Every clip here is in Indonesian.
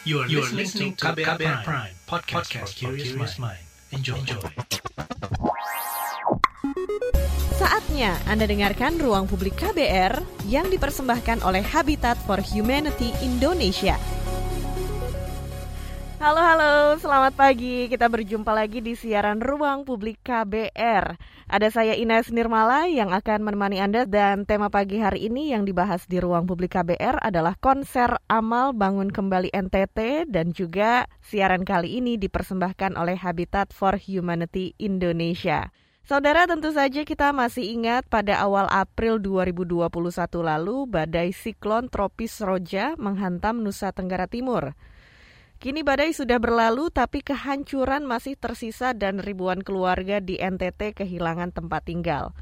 You are, you are listening to KBR, KBR Prime, Prime podcast, podcast for curious mind. Enjoy. Enjoy. Saatnya Anda dengarkan Ruang Publik KBR yang dipersembahkan oleh Habitat for Humanity Indonesia. Halo halo, selamat pagi. Kita berjumpa lagi di siaran Ruang Publik KBR. Ada saya Ines Nirmala yang akan menemani Anda dan tema pagi hari ini yang dibahas di Ruang Publik KBR adalah konser amal bangun kembali NTT dan juga siaran kali ini dipersembahkan oleh Habitat for Humanity Indonesia. Saudara tentu saja kita masih ingat pada awal April 2021 lalu badai siklon tropis Roja menghantam Nusa Tenggara Timur. Kini badai sudah berlalu tapi kehancuran masih tersisa dan ribuan keluarga di NTT kehilangan tempat tinggal.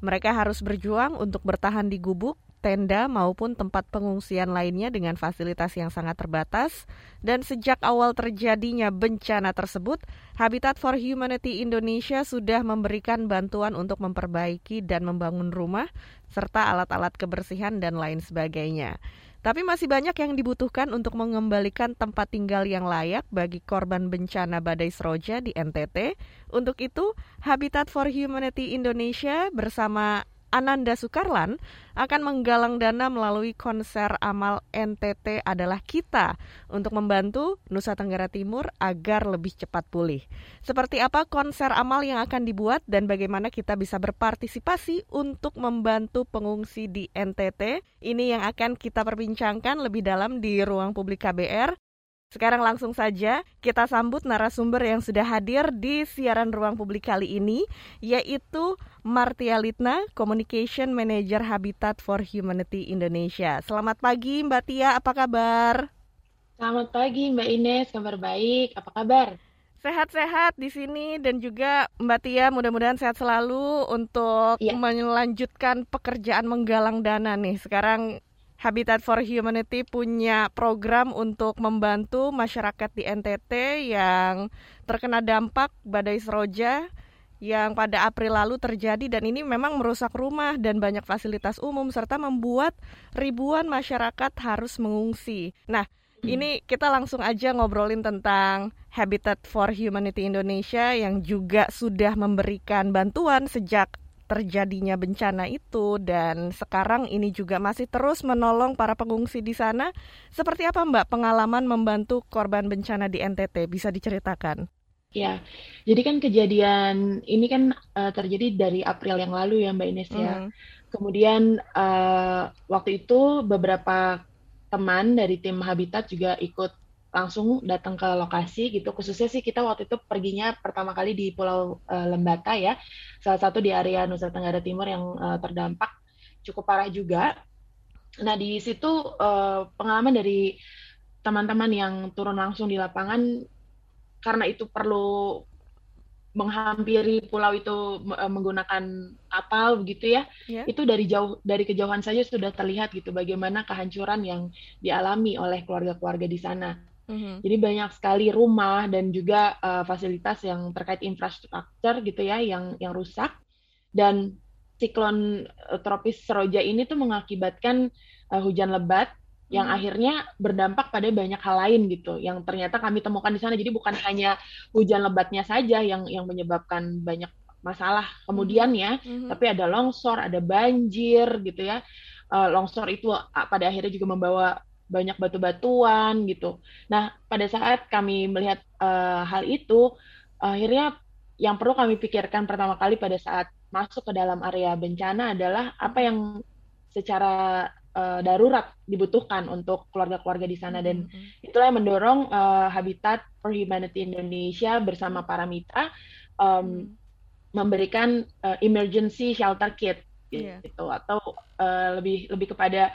Mereka harus berjuang untuk bertahan di gubuk, tenda maupun tempat pengungsian lainnya dengan fasilitas yang sangat terbatas. Dan sejak awal terjadinya bencana tersebut, Habitat for Humanity Indonesia sudah memberikan bantuan untuk memperbaiki dan membangun rumah serta alat-alat kebersihan dan lain sebagainya. Tapi masih banyak yang dibutuhkan untuk mengembalikan tempat tinggal yang layak bagi korban bencana badai Seroja di NTT. Untuk itu, Habitat for Humanity Indonesia bersama Ananda Sukarlan akan menggalang dana melalui konser amal NTT adalah kita untuk membantu Nusa Tenggara Timur agar lebih cepat pulih. Seperti apa konser amal yang akan dibuat dan bagaimana kita bisa berpartisipasi untuk membantu pengungsi di NTT? Ini yang akan kita perbincangkan lebih dalam di ruang publik KBR. Sekarang langsung saja kita sambut narasumber yang sudah hadir di siaran ruang publik kali ini, yaitu Martia Litna, Communication Manager Habitat for Humanity Indonesia. Selamat pagi Mbak Tia, apa kabar? Selamat pagi Mbak Ines, kabar baik. Apa kabar? Sehat-sehat di sini dan juga Mbak Tia mudah-mudahan sehat selalu untuk ya. melanjutkan pekerjaan menggalang dana nih. Sekarang Habitat for Humanity punya program untuk membantu masyarakat di NTT yang terkena dampak badai Seroja yang pada April lalu terjadi dan ini memang merusak rumah dan banyak fasilitas umum serta membuat ribuan masyarakat harus mengungsi. Nah, ini kita langsung aja ngobrolin tentang Habitat for Humanity Indonesia yang juga sudah memberikan bantuan sejak terjadinya bencana itu dan sekarang ini juga masih terus menolong para pengungsi di sana. Seperti apa Mbak pengalaman membantu korban bencana di NTT? Bisa diceritakan? Ya, jadi kan kejadian ini kan uh, terjadi dari April yang lalu ya Mbak Ines ya. Mm. Kemudian uh, waktu itu beberapa teman dari tim Habitat juga ikut langsung datang ke lokasi gitu. Khususnya sih kita waktu itu perginya pertama kali di Pulau uh, Lembata ya, salah satu di area Nusa Tenggara Timur yang uh, terdampak cukup parah juga. Nah di situ uh, pengalaman dari teman-teman yang turun langsung di lapangan karena itu perlu menghampiri pulau itu menggunakan kapal begitu ya yeah. itu dari jauh dari kejauhan saja sudah terlihat gitu bagaimana kehancuran yang dialami oleh keluarga-keluarga di sana Mm-hmm. Jadi banyak sekali rumah dan juga uh, fasilitas yang terkait infrastruktur gitu ya yang yang rusak dan siklon uh, tropis Seroja ini tuh mengakibatkan uh, hujan lebat yang hmm. akhirnya berdampak pada banyak hal lain gitu yang ternyata kami temukan di sana jadi bukan hanya hujan lebatnya saja yang yang menyebabkan banyak masalah kemudian ya hmm. tapi ada longsor ada banjir gitu ya uh, longsor itu pada akhirnya juga membawa banyak batu-batuan gitu. Nah, pada saat kami melihat uh, hal itu, akhirnya yang perlu kami pikirkan pertama kali pada saat masuk ke dalam area bencana adalah apa yang secara uh, darurat dibutuhkan untuk keluarga-keluarga di sana dan mm-hmm. itulah yang mendorong uh, Habitat for Humanity Indonesia bersama para mitra um, mm-hmm. memberikan uh, emergency shelter kit yeah. gitu atau uh, lebih lebih kepada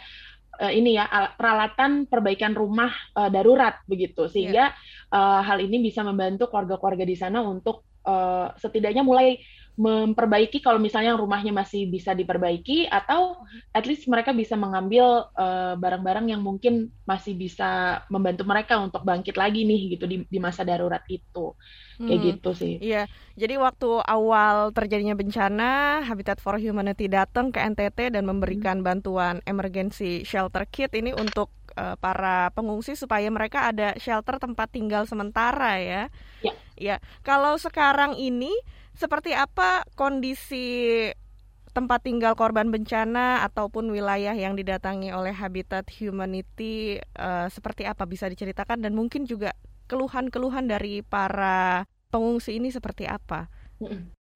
uh, ini ya peralatan perbaikan rumah uh, darurat begitu sehingga yeah. uh, hal ini bisa membantu keluarga-keluarga di sana untuk uh, setidaknya mulai memperbaiki kalau misalnya rumahnya masih bisa diperbaiki atau at least mereka bisa mengambil barang-barang uh, yang mungkin masih bisa membantu mereka untuk bangkit lagi nih gitu di, di masa darurat itu kayak hmm. gitu sih. Iya, jadi waktu awal terjadinya bencana Habitat for Humanity datang ke NTT dan memberikan hmm. bantuan emergency shelter kit ini untuk uh, para pengungsi supaya mereka ada shelter tempat tinggal sementara ya. Ya. Ya, kalau sekarang ini seperti apa kondisi tempat tinggal korban bencana ataupun wilayah yang didatangi oleh Habitat Humanity uh, seperti apa bisa diceritakan dan mungkin juga keluhan-keluhan dari para pengungsi ini seperti apa?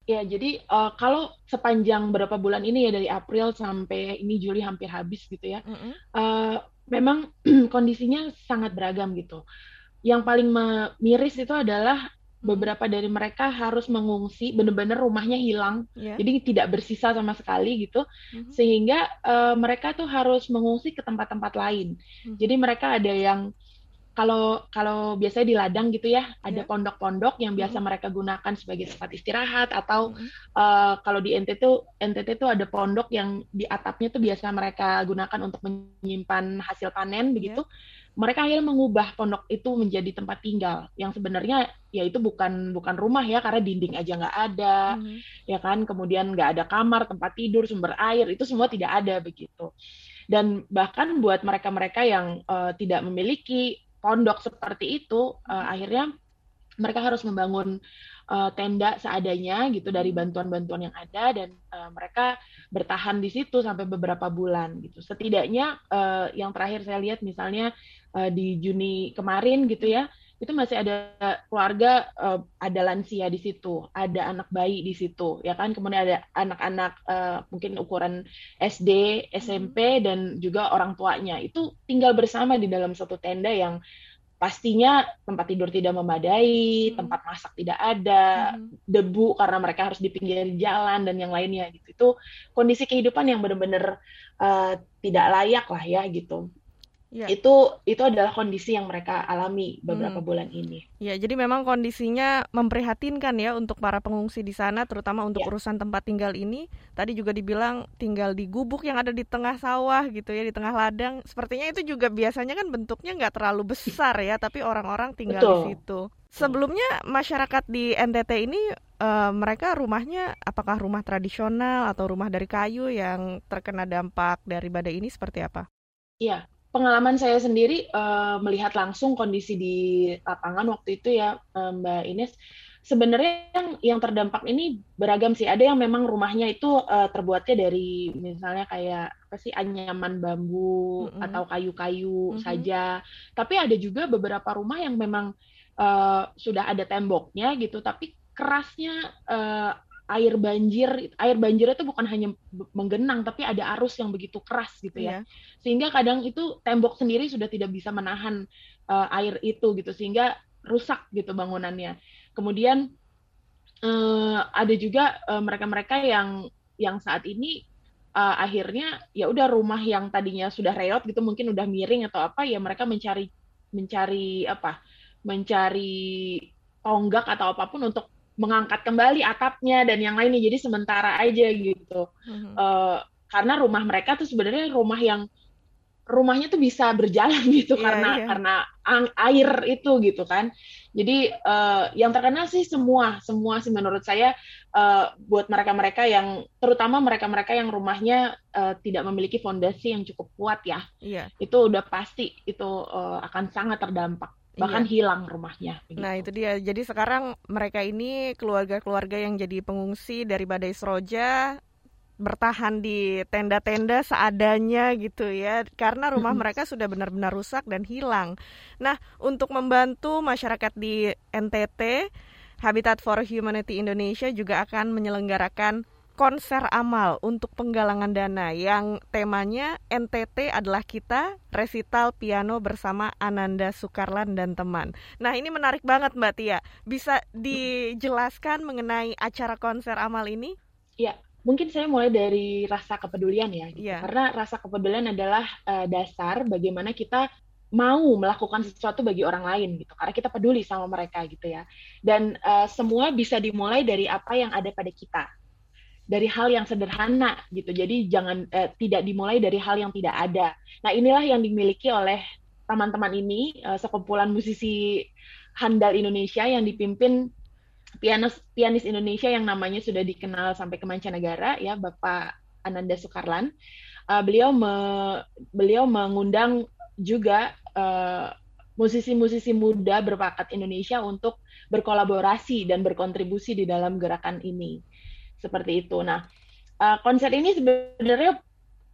Ya, jadi uh, kalau sepanjang berapa bulan ini ya dari April sampai ini Juli hampir habis gitu ya, mm -hmm. uh, memang kondisinya sangat beragam gitu. Yang paling miris itu adalah beberapa dari mereka harus mengungsi benar-benar rumahnya hilang yeah. jadi tidak bersisa sama sekali gitu mm-hmm. sehingga uh, mereka tuh harus mengungsi ke tempat-tempat lain mm-hmm. jadi mereka ada yang kalau kalau biasanya di ladang gitu ya ada yeah. pondok-pondok yang biasa mm-hmm. mereka gunakan sebagai tempat istirahat atau mm-hmm. uh, kalau di NTT tuh NTT tuh ada pondok yang di atapnya tuh biasa mereka gunakan untuk menyimpan hasil panen begitu yeah mereka akhirnya mengubah pondok itu menjadi tempat tinggal. Yang sebenarnya ya itu bukan bukan rumah ya karena dinding aja nggak ada hmm. ya kan? Kemudian nggak ada kamar tempat tidur sumber air itu semua tidak ada begitu. Dan bahkan buat mereka-mereka yang uh, tidak memiliki pondok seperti itu uh, akhirnya mereka harus membangun uh, tenda seadanya gitu dari hmm. bantuan-bantuan yang ada dan uh, mereka bertahan di situ sampai beberapa bulan gitu. Setidaknya uh, yang terakhir saya lihat misalnya uh, di Juni kemarin gitu ya, itu masih ada keluarga uh, ada lansia di situ, ada anak bayi di situ, ya kan. Kemudian ada anak-anak uh, mungkin ukuran SD, SMP hmm. dan juga orang tuanya itu tinggal bersama di dalam satu tenda yang pastinya tempat tidur tidak memadai, hmm. tempat masak tidak ada, hmm. debu karena mereka harus di pinggir jalan dan yang lainnya gitu. Itu kondisi kehidupan yang benar-benar uh, tidak layak lah ya gitu. Ya. Itu itu adalah kondisi yang mereka alami beberapa hmm. bulan ini. Ya, jadi memang kondisinya memprihatinkan ya untuk para pengungsi di sana, terutama untuk ya. urusan tempat tinggal ini. Tadi juga dibilang tinggal di gubuk yang ada di tengah sawah gitu ya, di tengah ladang. Sepertinya itu juga biasanya kan bentuknya nggak terlalu besar ya, tapi orang-orang tinggal Betul. di situ. Sebelumnya masyarakat di NTT ini uh, mereka rumahnya apakah rumah tradisional atau rumah dari kayu yang terkena dampak dari badai ini seperti apa? Iya, pengalaman saya sendiri uh, melihat langsung kondisi di lapangan waktu itu ya uh, Mbak Ines sebenarnya yang yang terdampak ini beragam sih ada yang memang rumahnya itu uh, terbuatnya dari misalnya kayak apa sih anyaman bambu mm -hmm. atau kayu-kayu mm -hmm. saja tapi ada juga beberapa rumah yang memang uh, sudah ada temboknya gitu tapi kerasnya uh, air banjir air banjir itu bukan hanya menggenang tapi ada arus yang begitu keras gitu ya. Yeah. sehingga kadang itu tembok sendiri sudah tidak bisa menahan uh, air itu gitu sehingga rusak gitu bangunannya. Kemudian uh, ada juga mereka mereka-mereka yang yang saat ini uh, akhirnya ya udah rumah yang tadinya sudah reot gitu mungkin udah miring atau apa ya mereka mencari mencari apa? Mencari tonggak atau apa pun untuk mengangkat kembali atapnya dan yang lainnya jadi sementara aja gitu mm-hmm. uh, karena rumah mereka tuh sebenarnya rumah yang rumahnya tuh bisa berjalan gitu yeah, karena yeah. karena air itu gitu kan jadi uh, yang terkenal sih semua semua sih menurut saya uh, buat mereka-mereka yang terutama mereka-mereka yang rumahnya uh, tidak memiliki fondasi yang cukup kuat ya yeah. itu udah pasti itu uh, akan sangat terdampak bahkan iya. hilang rumahnya. Begitu. Nah itu dia. Jadi sekarang mereka ini keluarga-keluarga yang jadi pengungsi dari Badai Seroja bertahan di tenda-tenda seadanya gitu ya karena rumah mereka sudah benar-benar rusak dan hilang. Nah, untuk membantu masyarakat di NTT, Habitat for Humanity Indonesia juga akan menyelenggarakan konser amal untuk penggalangan dana yang temanya NTT adalah kita resital piano bersama Ananda Sukarlan dan teman. Nah ini menarik banget Mbak Tia. Bisa dijelaskan mengenai acara konser amal ini? Ya, mungkin saya mulai dari rasa kepedulian ya. Gitu. Ya. Karena rasa kepedulian adalah uh, dasar bagaimana kita mau melakukan sesuatu bagi orang lain gitu karena kita peduli sama mereka gitu ya dan uh, semua bisa dimulai dari apa yang ada pada kita dari hal yang sederhana gitu. Jadi jangan eh, tidak dimulai dari hal yang tidak ada. Nah, inilah yang dimiliki oleh teman-teman ini eh, sekumpulan musisi handal Indonesia yang dipimpin pianis pianis Indonesia yang namanya sudah dikenal sampai ke mancanegara ya Bapak Ananda Sukarlan. Uh, beliau me, beliau mengundang juga uh, musisi-musisi muda berbakat Indonesia untuk berkolaborasi dan berkontribusi di dalam gerakan ini. Seperti itu. Nah, uh, konser ini sebenarnya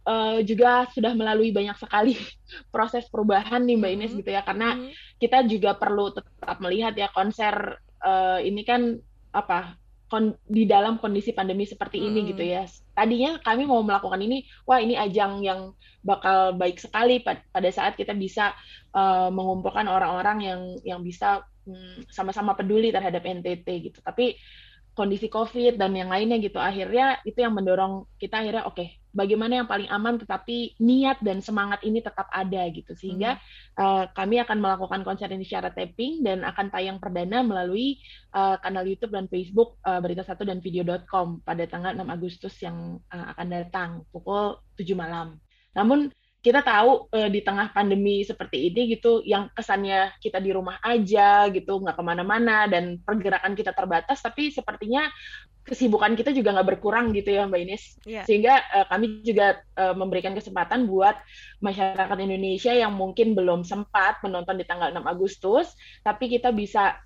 uh, juga sudah melalui banyak sekali proses perubahan nih Mbak Ines mm -hmm. gitu ya karena mm -hmm. kita juga perlu tetap melihat ya konser uh, ini kan apa kon di dalam kondisi pandemi seperti ini hmm. gitu ya. Tadinya kami mau melakukan ini, wah ini ajang yang bakal baik sekali pada saat kita bisa uh, mengumpulkan orang-orang yang yang bisa hmm, sama-sama peduli terhadap NTT gitu. Tapi kondisi COVID dan yang lainnya gitu. Akhirnya itu yang mendorong kita akhirnya oke, okay, bagaimana yang paling aman tetapi niat dan semangat ini tetap ada gitu. Sehingga hmm. uh, kami akan melakukan konser ini secara taping dan akan tayang perdana melalui uh, kanal YouTube dan Facebook uh, berita satu dan video.com pada tanggal 6 Agustus yang uh, akan datang pukul 7 malam. Namun kita tahu uh, di tengah pandemi seperti ini gitu, yang kesannya kita di rumah aja gitu, nggak ke mana-mana dan pergerakan kita terbatas, tapi sepertinya kesibukan kita juga nggak berkurang gitu ya Mbak Ines. Yeah. Sehingga uh, kami juga uh, memberikan kesempatan buat masyarakat Indonesia yang mungkin belum sempat menonton di tanggal 6 Agustus, tapi kita bisa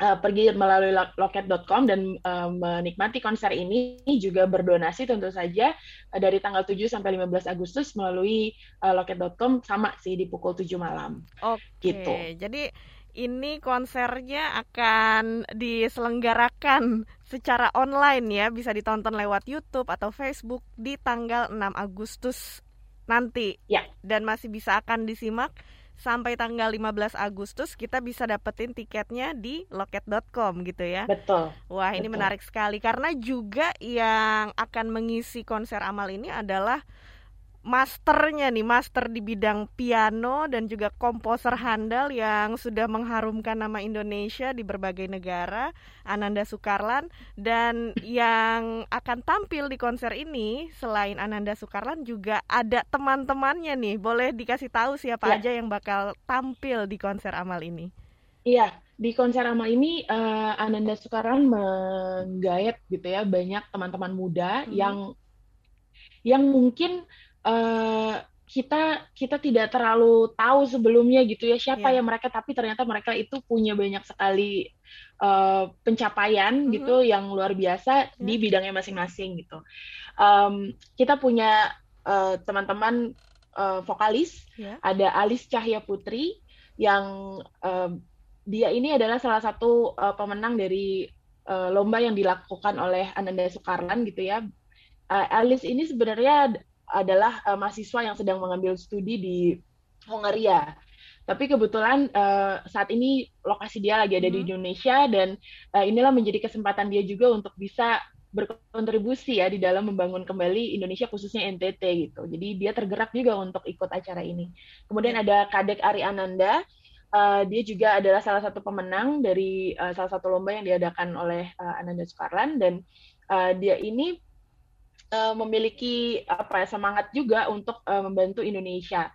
uh, pergi melalui loket.com dan uh, menikmati konser ini juga berdonasi tentu saja uh, dari tanggal 7 sampai 15 Agustus melalui uh, loket.com sama sih di pukul 7 malam. Oke. Gitu. Jadi ini konsernya akan diselenggarakan secara online ya, bisa ditonton lewat YouTube atau Facebook di tanggal 6 Agustus nanti. Ya. Dan masih bisa akan disimak sampai tanggal 15 Agustus kita bisa dapetin tiketnya di loket.com gitu ya. Betul. Wah, ini Betul. menarik sekali karena juga yang akan mengisi konser amal ini adalah masternya nih, master di bidang piano dan juga komposer handal yang sudah mengharumkan nama Indonesia di berbagai negara, Ananda Sukarlan dan yang akan tampil di konser ini selain Ananda Sukarlan juga ada teman-temannya nih. Boleh dikasih tahu siapa ya. aja yang bakal tampil di konser Amal ini? Iya, di konser Amal ini uh, Ananda Sukarlan menggait gitu ya banyak teman-teman muda hmm. yang yang mungkin uh, kita kita tidak terlalu tahu sebelumnya gitu ya siapa yeah. ya mereka tapi ternyata mereka itu punya banyak sekali uh, pencapaian mm -hmm. gitu yang luar biasa yeah. di bidangnya masing-masing gitu. Um, kita punya uh, teman-teman uh, vokalis, yeah. ada Alis Cahya Putri yang uh, dia ini adalah salah satu uh, pemenang dari uh, lomba yang dilakukan oleh Ananda Soekarlan gitu ya. Uh, Alice ini sebenarnya adalah uh, mahasiswa yang sedang mengambil studi di Hongaria. Tapi kebetulan uh, saat ini lokasi dia lagi ada hmm. di Indonesia dan uh, inilah menjadi kesempatan dia juga untuk bisa berkontribusi ya di dalam membangun kembali Indonesia khususnya NTT gitu. Jadi dia tergerak juga untuk ikut acara ini. Kemudian ya. ada Kadek Ari Ananda, uh, dia juga adalah salah satu pemenang dari uh, salah satu lomba yang diadakan oleh uh, Ananda Sukarlan dan uh, dia ini uh, memiliki apa ya semangat juga untuk uh, membantu Indonesia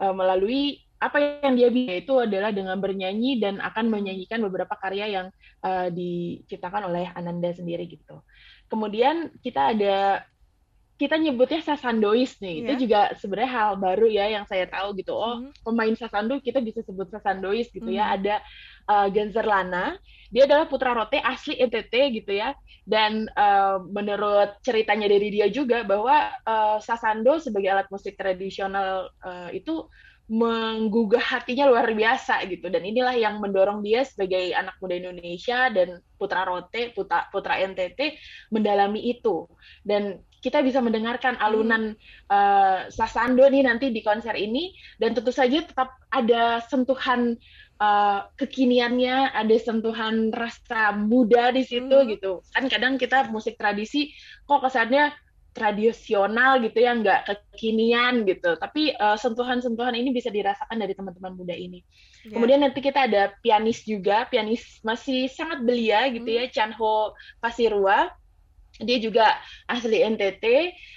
uh, melalui apa yang dia bisa itu adalah dengan bernyanyi dan akan menyanyikan beberapa karya yang uh, diciptakan oleh Ananda sendiri gitu. Kemudian kita ada kita nyebutnya sasandois nih. Yeah. Itu iya. juga sebenarnya hal baru ya yang saya tahu gitu. Oh, mm. pemain sasando kita bisa sebut sasandois gitu mm. ya. Ada uh, Genzer Lana. Dia adalah putra rote asli NTT gitu ya. Dan uh, menurut ceritanya dari dia juga bahwa uh, sasando sebagai alat musik tradisional uh, itu menggugah hatinya luar biasa gitu dan inilah yang mendorong dia sebagai anak muda Indonesia dan putra rote putra putra NTT mendalami itu dan kita bisa mendengarkan alunan uh, sasando nih nanti di konser ini dan tentu saja tetap ada sentuhan uh, kekiniannya ada sentuhan rasa muda di situ hmm. gitu kan kadang kita musik tradisi kok kesannya tradisional gitu ya nggak kekinian gitu tapi eh, sentuhan-sentuhan ini bisa dirasakan dari teman-teman muda ini yeah. kemudian nanti kita ada pianis juga pianis masih sangat belia gitu ya, hmm. ya Chanho Pasirua dia juga asli NTT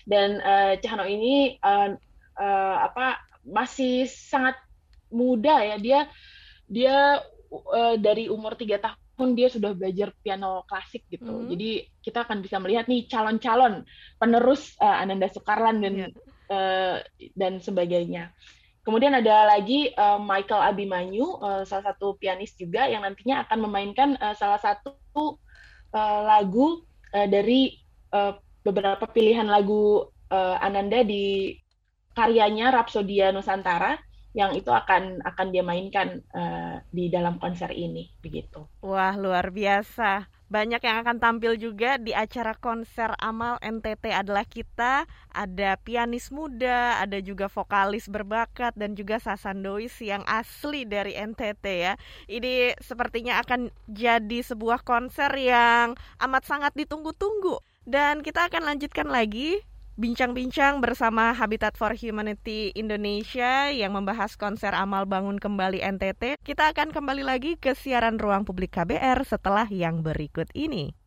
dan uh, Chano ini uh, uh, apa masih sangat muda ya dia dia uh, dari umur tiga tahun dia sudah belajar piano klasik gitu. Mm -hmm. Jadi kita akan bisa melihat nih calon-calon penerus uh, Ananda Soekarlan dan yeah. Iya. uh, dan sebagainya. Kemudian ada lagi uh, Michael Abimanyu, uh, salah satu pianis juga yang nantinya akan memainkan uh, salah satu uh, lagu uh, dari uh, beberapa pilihan lagu uh, Ananda di karyanya Rapsodia Nusantara yang itu akan akan dia mainkan uh, di dalam konser ini begitu. Wah, luar biasa. Banyak yang akan tampil juga di acara konser Amal NTT adalah kita. Ada pianis muda, ada juga vokalis berbakat dan juga sasandois yang asli dari NTT ya. Ini sepertinya akan jadi sebuah konser yang amat sangat ditunggu-tunggu. Dan kita akan lanjutkan lagi bincang-bincang bersama Habitat for Humanity Indonesia yang membahas konser amal bangun kembali NTT. Kita akan kembali lagi ke siaran ruang publik KBR setelah yang berikut ini.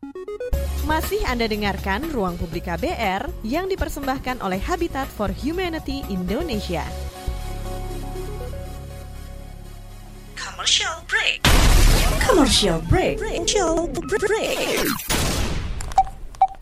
Masih Anda dengarkan Ruang Publik KBR yang dipersembahkan oleh Habitat for Humanity Indonesia. Commercial break. Commercial break. Commercial break.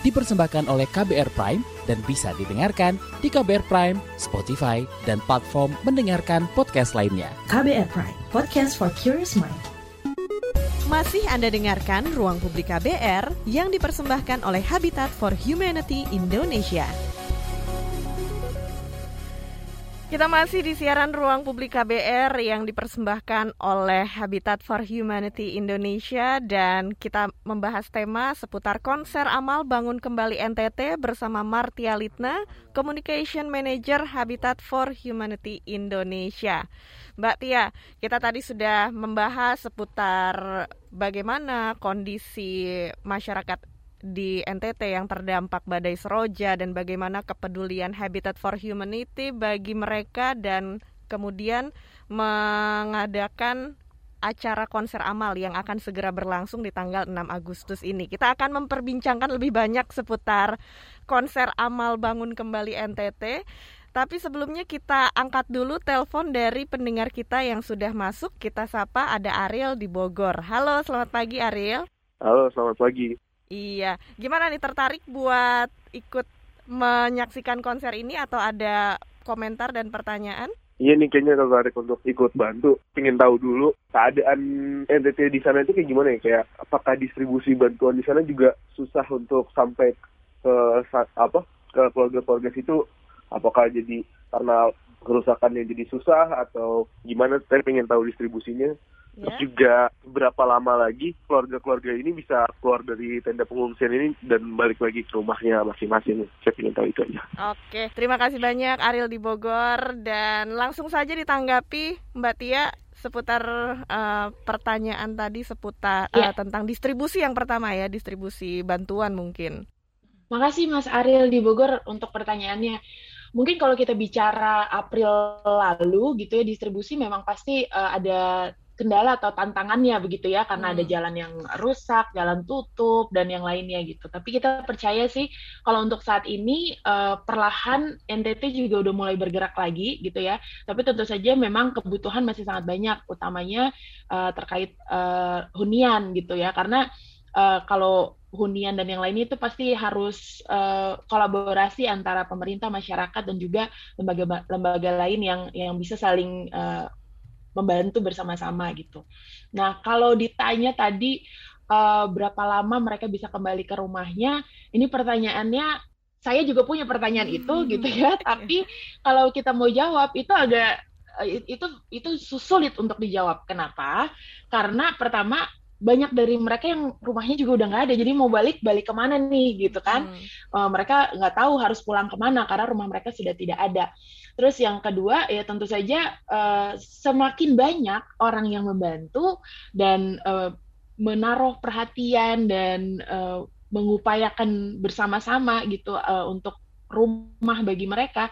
Dipersembahkan oleh KBR Prime dan bisa didengarkan di KBR Prime, Spotify, dan platform mendengarkan podcast lainnya. KBR Prime, podcast for curious mind. Masih Anda dengarkan Ruang Publik KBR yang dipersembahkan oleh Habitat for Humanity Indonesia. Kita masih di siaran Ruang Publik KBR yang dipersembahkan oleh Habitat for Humanity Indonesia dan kita membahas tema seputar konser amal bangun kembali NTT bersama Martia Litna, Communication Manager Habitat for Humanity Indonesia. Mbak Tia, kita tadi sudah membahas seputar bagaimana kondisi masyarakat di NTT yang terdampak badai seroja dan bagaimana kepedulian Habitat for Humanity bagi mereka dan kemudian mengadakan acara konser amal yang akan segera berlangsung di tanggal 6 Agustus ini. Kita akan memperbincangkan lebih banyak seputar konser amal bangun kembali NTT. Tapi sebelumnya kita angkat dulu telepon dari pendengar kita yang sudah masuk. Kita sapa ada Ariel di Bogor. Halo, selamat pagi Ariel. Halo, selamat pagi. Iya, gimana nih tertarik buat ikut menyaksikan konser ini atau ada komentar dan pertanyaan? Iya nih kayaknya tertarik untuk ikut bantu. Pengen tahu dulu keadaan NTT di sana itu kayak gimana ya? Kayak apakah distribusi bantuan di sana juga susah untuk sampai ke apa ke keluarga-keluarga situ? Apakah jadi karena kerusakan yang jadi susah atau gimana? Saya pengen tahu distribusinya. Terus ya. juga berapa lama lagi keluarga-keluarga ini bisa keluar dari tenda pengungsian ini dan balik lagi ke rumahnya masing-masing. Saya ingin tahu itu aja. Oke, terima kasih banyak Ariel di Bogor dan langsung saja ditanggapi Mbak Tia seputar uh, pertanyaan tadi seputar ya. uh, tentang distribusi yang pertama ya, distribusi bantuan mungkin. Makasih Mas Ariel di Bogor untuk pertanyaannya mungkin kalau kita bicara April lalu gitu ya distribusi memang pasti uh, ada kendala atau tantangannya begitu ya karena hmm. ada jalan yang rusak, jalan tutup dan yang lainnya gitu. Tapi kita percaya sih kalau untuk saat ini uh, perlahan NTT juga udah mulai bergerak lagi gitu ya. Tapi tentu saja memang kebutuhan masih sangat banyak utamanya uh, terkait uh, hunian gitu ya karena uh, kalau hunian dan yang lainnya itu pasti harus uh, kolaborasi antara pemerintah, masyarakat dan juga lembaga lembaga lain yang yang bisa saling uh, membantu bersama-sama gitu. Nah, kalau ditanya tadi uh, berapa lama mereka bisa kembali ke rumahnya, ini pertanyaannya saya juga punya pertanyaan hmm. itu gitu ya, tapi kalau kita mau jawab itu agak eh, itu itu sulit untuk dijawab. Kenapa? Karena pertama banyak dari mereka yang rumahnya juga udah nggak ada jadi mau balik balik ke mana nih gitu kan hmm. uh, mereka nggak tahu harus pulang ke mana karena rumah mereka sudah tidak ada terus yang kedua ya tentu saja uh, semakin banyak orang yang membantu dan uh, menaruh perhatian dan uh, mengupayakan bersama-sama gitu uh, untuk rumah bagi mereka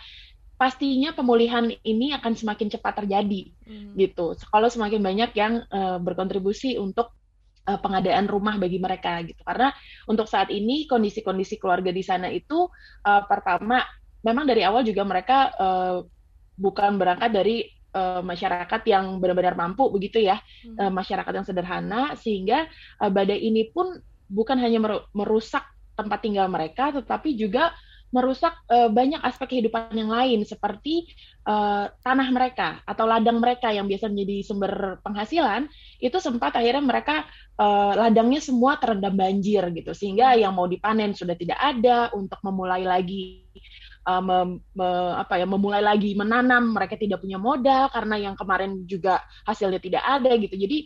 pastinya pemulihan ini akan semakin cepat terjadi hmm. gitu. Kalau semakin banyak yang uh, berkontribusi untuk uh, pengadaan rumah bagi mereka gitu. Karena untuk saat ini kondisi-kondisi keluarga di sana itu uh, pertama memang dari awal juga mereka uh, bukan berangkat dari uh, masyarakat yang benar-benar mampu begitu ya, hmm. uh, masyarakat yang sederhana sehingga uh, badai ini pun bukan hanya merusak tempat tinggal mereka tetapi juga merusak uh, banyak aspek kehidupan yang lain seperti uh, tanah mereka atau ladang mereka yang biasa menjadi sumber penghasilan itu sempat akhirnya mereka uh, ladangnya semua terendam banjir gitu sehingga yang mau dipanen sudah tidak ada untuk memulai lagi uh, mem, me, apa ya memulai lagi menanam mereka tidak punya modal karena yang kemarin juga hasilnya tidak ada gitu. Jadi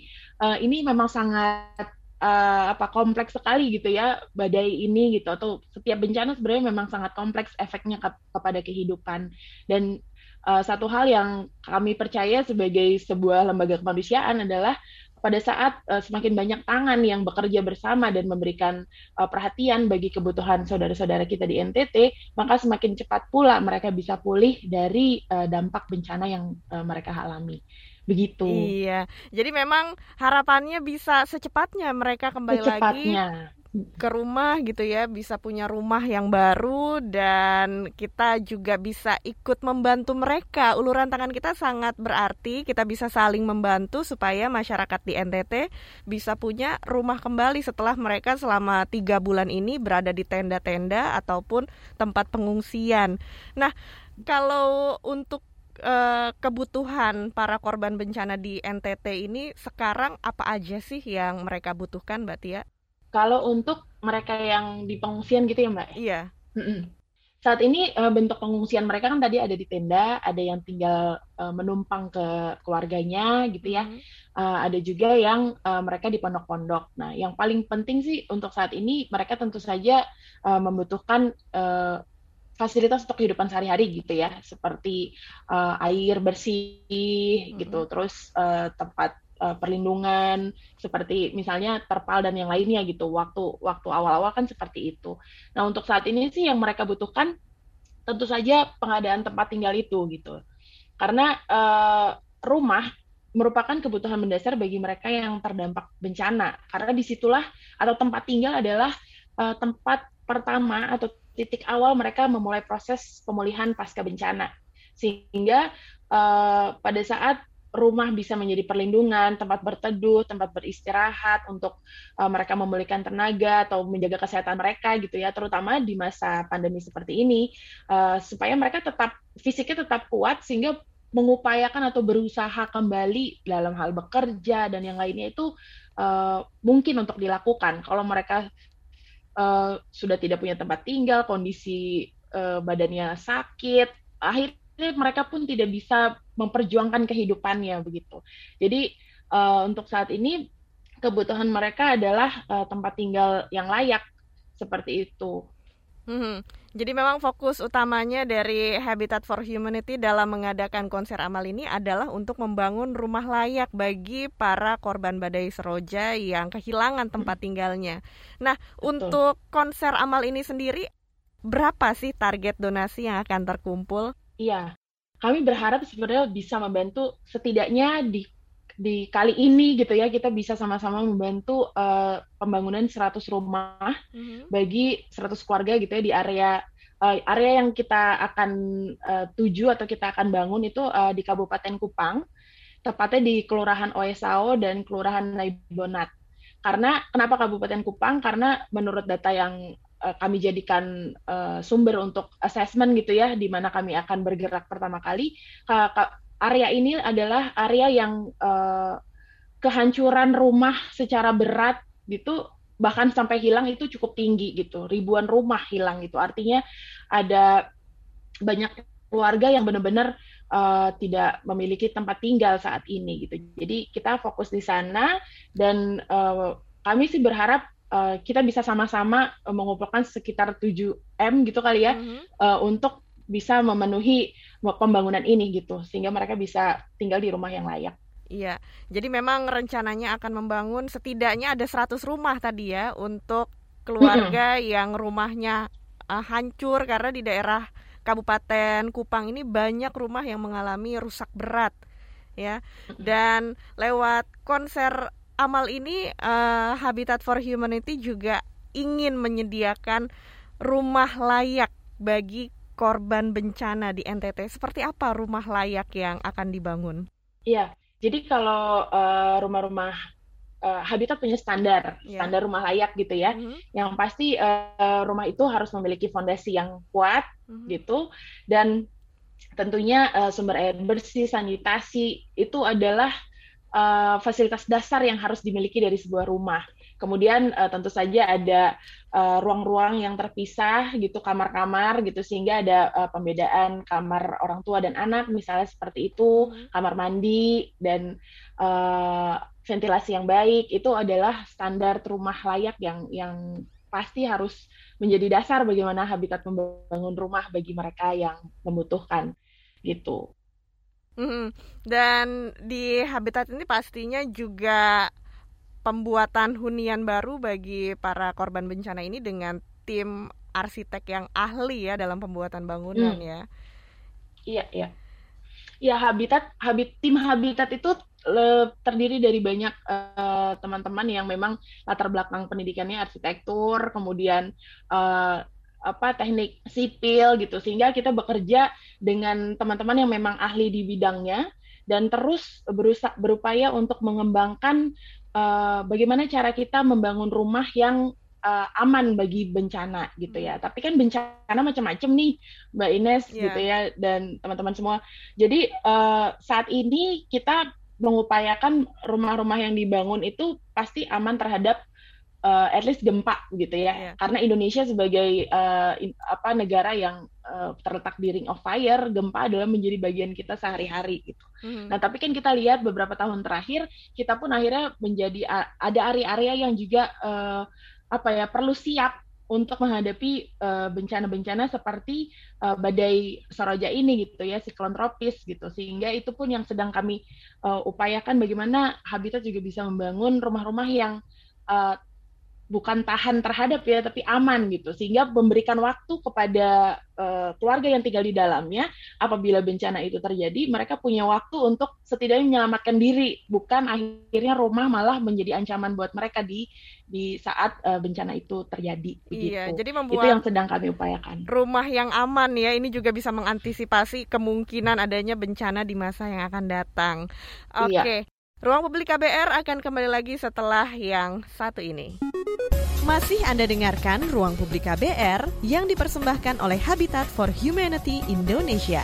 uh, ini memang sangat uh, apa kompleks sekali gitu ya badai ini gitu. Atau setiap bencana sebenarnya memang sangat kompleks efeknya ke, kepada kehidupan. Dan uh, satu hal yang kami percaya sebagai sebuah lembaga kemanusiaan adalah pada saat uh, semakin banyak tangan yang bekerja bersama dan memberikan uh, perhatian bagi kebutuhan saudara-saudara kita di NTT, maka semakin cepat pula mereka bisa pulih dari uh, dampak bencana yang uh, mereka alami begitu. Iya, jadi memang harapannya bisa secepatnya mereka kembali secepatnya. lagi ke rumah gitu ya, bisa punya rumah yang baru dan kita juga bisa ikut membantu mereka. Uluran tangan kita sangat berarti, kita bisa saling membantu supaya masyarakat di NTT bisa punya rumah kembali setelah mereka selama tiga bulan ini berada di tenda-tenda ataupun tempat pengungsian. Nah, kalau untuk uh, kebutuhan para korban bencana di NTT ini sekarang apa aja sih yang mereka butuhkan, Mbak Tia? Kalau untuk mereka yang di pengungsian gitu ya, Mbak? Iya. Saat ini uh, bentuk pengungsian mereka kan tadi ada di tenda, ada yang tinggal uh, menumpang ke keluarganya gitu ya. Mm. Uh, ada juga yang uh, mereka di pondok-pondok. Nah, yang paling penting sih untuk saat ini mereka tentu saja uh, membutuhkan uh, fasilitas untuk kehidupan sehari-hari gitu ya, seperti uh, air bersih mm-hmm. gitu, terus uh, tempat uh, perlindungan seperti misalnya terpal dan yang lainnya gitu. Waktu waktu awal-awal kan seperti itu. Nah untuk saat ini sih yang mereka butuhkan tentu saja pengadaan tempat tinggal itu gitu, karena uh, rumah merupakan kebutuhan mendasar bagi mereka yang terdampak bencana. Karena di situlah atau tempat tinggal adalah uh, tempat pertama atau titik awal mereka memulai proses pemulihan pasca bencana. Sehingga uh, pada saat rumah bisa menjadi perlindungan, tempat berteduh, tempat beristirahat untuk uh, mereka memulihkan tenaga atau menjaga kesehatan mereka gitu ya, terutama di masa pandemi seperti ini, uh, supaya mereka tetap fisiknya tetap kuat sehingga mengupayakan atau berusaha kembali dalam hal bekerja dan yang lainnya itu uh, mungkin untuk dilakukan. Kalau mereka uh, sudah tidak punya tempat tinggal, kondisi uh, badannya sakit, akhirnya mereka pun tidak bisa memperjuangkan kehidupannya begitu. Jadi uh, untuk saat ini kebutuhan mereka adalah uh, tempat tinggal yang layak seperti itu. Hmm. Jadi memang fokus utamanya dari Habitat for Humanity dalam mengadakan konser amal ini adalah untuk membangun rumah layak bagi para korban badai Seroja yang kehilangan tempat tinggalnya. Nah, Betul. untuk konser amal ini sendiri berapa sih target donasi yang akan terkumpul? Iya. Kami berharap sebenarnya bisa membantu setidaknya di di kali ini gitu ya kita bisa sama-sama membantu uh, pembangunan 100 rumah mm-hmm. bagi 100 keluarga gitu ya di area uh, area yang kita akan uh, tuju atau kita akan bangun itu uh, di Kabupaten Kupang tepatnya di Kelurahan Oesao dan Kelurahan Naibonat. Karena kenapa Kabupaten Kupang? Karena menurut data yang uh, kami jadikan uh, sumber untuk assessment gitu ya, di mana kami akan bergerak pertama kali, area ini adalah area yang uh, kehancuran rumah secara berat gitu bahkan sampai hilang itu cukup tinggi gitu. Ribuan rumah hilang itu artinya ada banyak keluarga yang benar-benar uh, tidak memiliki tempat tinggal saat ini gitu. Jadi kita fokus di sana dan uh, kami sih berharap uh, kita bisa sama-sama mengumpulkan sekitar 7 m gitu kali ya mm -hmm. uh, untuk bisa memenuhi pembangunan ini gitu sehingga mereka bisa tinggal di rumah yang layak. Iya, jadi memang rencananya akan membangun setidaknya ada 100 rumah tadi ya untuk keluarga mm -hmm. yang rumahnya uh, hancur karena di daerah Kabupaten Kupang ini banyak rumah yang mengalami rusak berat ya. Dan lewat konser amal ini uh, Habitat for Humanity juga ingin menyediakan rumah layak bagi korban bencana di NTT. Seperti apa rumah layak yang akan dibangun? Iya, jadi kalau uh, rumah-rumah uh, Habitat punya standar, yeah. standar rumah layak gitu ya. Mm -hmm. Yang pasti uh, rumah itu harus memiliki fondasi yang kuat mm -hmm. gitu dan tentunya uh, sumber air bersih, sanitasi itu adalah uh, fasilitas dasar yang harus dimiliki dari sebuah rumah. Kemudian uh, tentu saja ada ruang-ruang uh, yang terpisah gitu, kamar-kamar gitu sehingga ada uh, pembedaan kamar orang tua dan anak misalnya seperti itu, hmm. kamar mandi dan uh, ventilasi yang baik itu adalah standar rumah layak yang yang pasti harus menjadi dasar bagaimana habitat membangun rumah bagi mereka yang membutuhkan gitu. Mm -hmm. Dan di habitat ini pastinya juga pembuatan hunian baru bagi para korban bencana ini dengan tim arsitek yang ahli ya dalam pembuatan bangunan hmm. ya. Iya, iya. Ya habitat habit tim habitat itu le, terdiri dari banyak eh, teman-teman uh, yang memang latar belakang pendidikannya arsitektur, kemudian uh, apa teknik sipil gitu sehingga kita bekerja dengan teman-teman yang memang ahli di bidangnya dan terus berusaha berupaya untuk mengembangkan uh, bagaimana cara kita membangun rumah yang uh, aman bagi bencana gitu ya. Tapi kan bencana macam-macam nih, Mbak Ines yeah. gitu ya dan teman-teman semua. Jadi uh, saat ini kita mengupayakan rumah-rumah yang dibangun itu pasti aman terhadap uh, at least gempa gitu ya. Yeah. Karena Indonesia sebagai uh, in, apa negara yang uh, terletak di ring of fire, gempa adalah menjadi bagian kita sehari-hari gitu. Mm. Nah, tapi kan kita lihat beberapa tahun terakhir kita pun akhirnya menjadi uh, ada area-area yang juga uh, apa ya perlu siap untuk menghadapi bencana-bencana uh, seperti uh, badai Soroja ini gitu ya, siklon tropis gitu. Sehingga itu pun yang sedang kami uh, upayakan bagaimana Habitat juga bisa membangun rumah-rumah yang uh, bukan tahan terhadap ya tapi aman gitu sehingga memberikan waktu kepada uh, keluarga yang tinggal di dalamnya apabila bencana itu terjadi mereka punya waktu untuk setidaknya menyelamatkan diri bukan akhirnya rumah malah menjadi ancaman buat mereka di di saat uh, bencana itu terjadi begitu. Iya, jadi membuat itu yang sedang kami upayakan. Rumah yang aman ya ini juga bisa mengantisipasi kemungkinan adanya bencana di masa yang akan datang. Oke. Okay. Iya. Ruang Publik KBR akan kembali lagi setelah yang satu ini. Masih Anda dengarkan Ruang Publik KBR yang dipersembahkan oleh Habitat for Humanity Indonesia.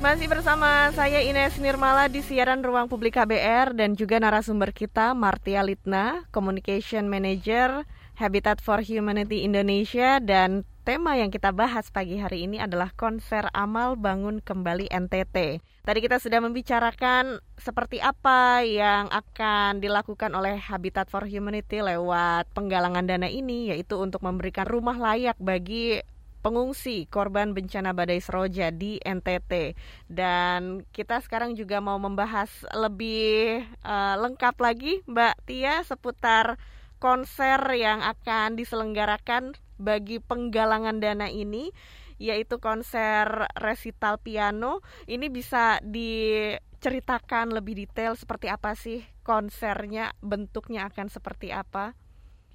Masih bersama saya Ines Nirmala di siaran Ruang Publik KBR dan juga narasumber kita Martia Litna, Communication Manager Habitat for Humanity Indonesia dan tema yang kita bahas pagi hari ini adalah konser amal bangun kembali NTT. Tadi kita sudah membicarakan seperti apa yang akan dilakukan oleh Habitat for Humanity lewat penggalangan dana ini yaitu untuk memberikan rumah layak bagi pengungsi korban bencana badai Seroja di NTT dan kita sekarang juga mau membahas lebih uh, lengkap lagi Mbak Tia seputar konser yang akan diselenggarakan bagi penggalangan dana ini yaitu konser resital piano. Ini bisa diceritakan lebih detail seperti apa sih konsernya, bentuknya akan seperti apa?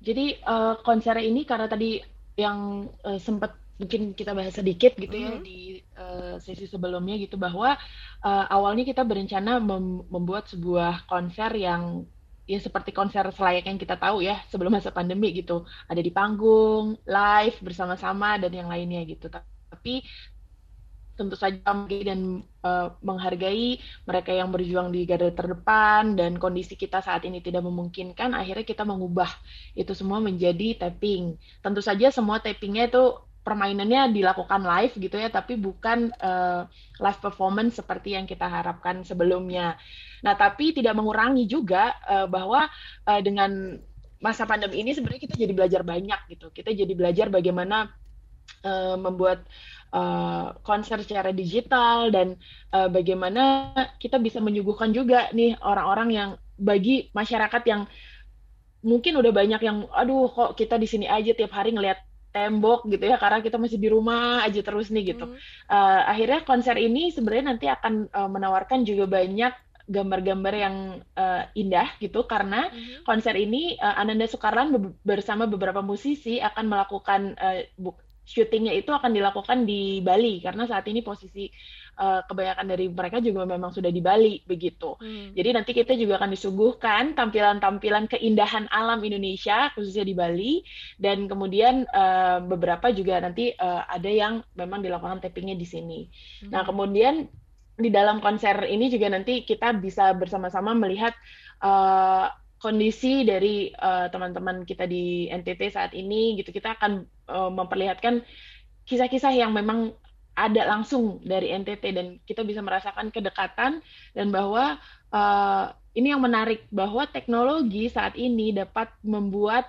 Jadi uh, konser ini karena tadi yang uh, sempat mungkin kita bahas sedikit gitu ya mm -hmm. di uh, sesi sebelumnya gitu bahwa uh, awalnya kita berencana mem membuat sebuah konser yang ya seperti konser selayak yang kita tahu ya sebelum masa pandemi gitu. Ada di panggung live bersama-sama dan yang lainnya gitu. Tapi tentu saja dan uh, menghargai mereka yang berjuang di garda terdepan dan kondisi kita saat ini tidak memungkinkan akhirnya kita mengubah itu semua menjadi tapping. Tentu saja semua tappingnya itu permainannya dilakukan live gitu ya, tapi bukan uh, live performance seperti yang kita harapkan sebelumnya. Nah, tapi tidak mengurangi juga uh, bahwa uh, dengan masa pandemi ini sebenarnya kita jadi belajar banyak gitu. Kita jadi belajar bagaimana uh, membuat uh, konser secara digital dan uh, bagaimana kita bisa menyuguhkan juga nih orang-orang yang bagi masyarakat yang mungkin udah banyak yang aduh kok kita di sini aja tiap hari ngelihat tembok gitu ya karena kita masih di rumah aja terus nih gitu. Hmm. Uh, akhirnya konser ini sebenarnya nanti akan uh, menawarkan juga banyak gambar-gambar yang uh, indah gitu karena hmm. konser ini uh, Ananda Soekarlan be bersama beberapa musisi akan melakukan uh, syutingnya itu akan dilakukan di Bali karena saat ini posisi uh, kebanyakan dari mereka juga memang sudah di Bali begitu. Hmm. Jadi nanti kita juga akan disuguhkan tampilan-tampilan keindahan alam Indonesia khususnya di Bali dan kemudian uh, beberapa juga nanti uh, ada yang memang dilakukan tappingnya di sini. Hmm. Nah kemudian di dalam konser ini juga nanti kita bisa bersama-sama melihat uh, kondisi dari teman teman-teman kita di NTT saat ini gitu kita akan uh, memperlihatkan kisah-kisah yang memang ada langsung dari NTT dan kita bisa merasakan kedekatan dan bahwa uh, ini yang menarik bahwa teknologi saat ini dapat membuat